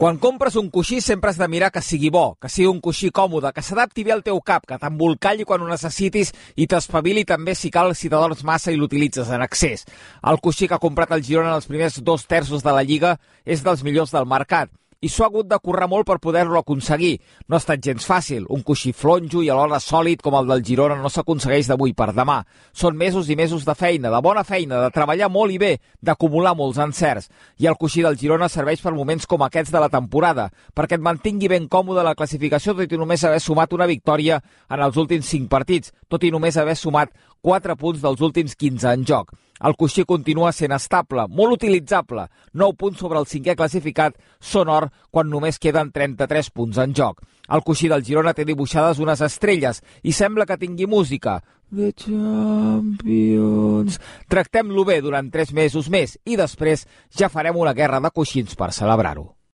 Quan compres un coixí sempre has de mirar que sigui bo, que sigui un coixí còmode, que s'adapti bé al teu cap, que t'embolcalli quan ho necessitis i t'espavili també si cal si t'adorms massa i l'utilitzes en excés. El coixí que ha comprat el Girona en els primers dos terços de la Lliga és dels millors del mercat i s'ho ha hagut de currar molt per poder-lo aconseguir. No ha estat gens fàcil. Un coixí flonjo i alhora sòlid com el del Girona no s'aconsegueix d'avui per demà. Són mesos i mesos de feina, de bona feina, de treballar molt i bé, d'acumular molts encerts. I el coixí del Girona serveix per moments com aquests de la temporada, perquè et mantingui ben còmode la classificació tot i només haver sumat una victòria en els últims 5 partits, tot i només haver sumat 4 punts dels últims 15 en joc. El coixí continua sent estable, molt utilitzable. 9 punts sobre el cinquè classificat són or quan només queden 33 punts en joc. El coixí del Girona té dibuixades unes estrelles i sembla que tingui música. The Champions... Tractem-lo bé durant 3 mesos més i després ja farem una guerra de coixins per celebrar-ho.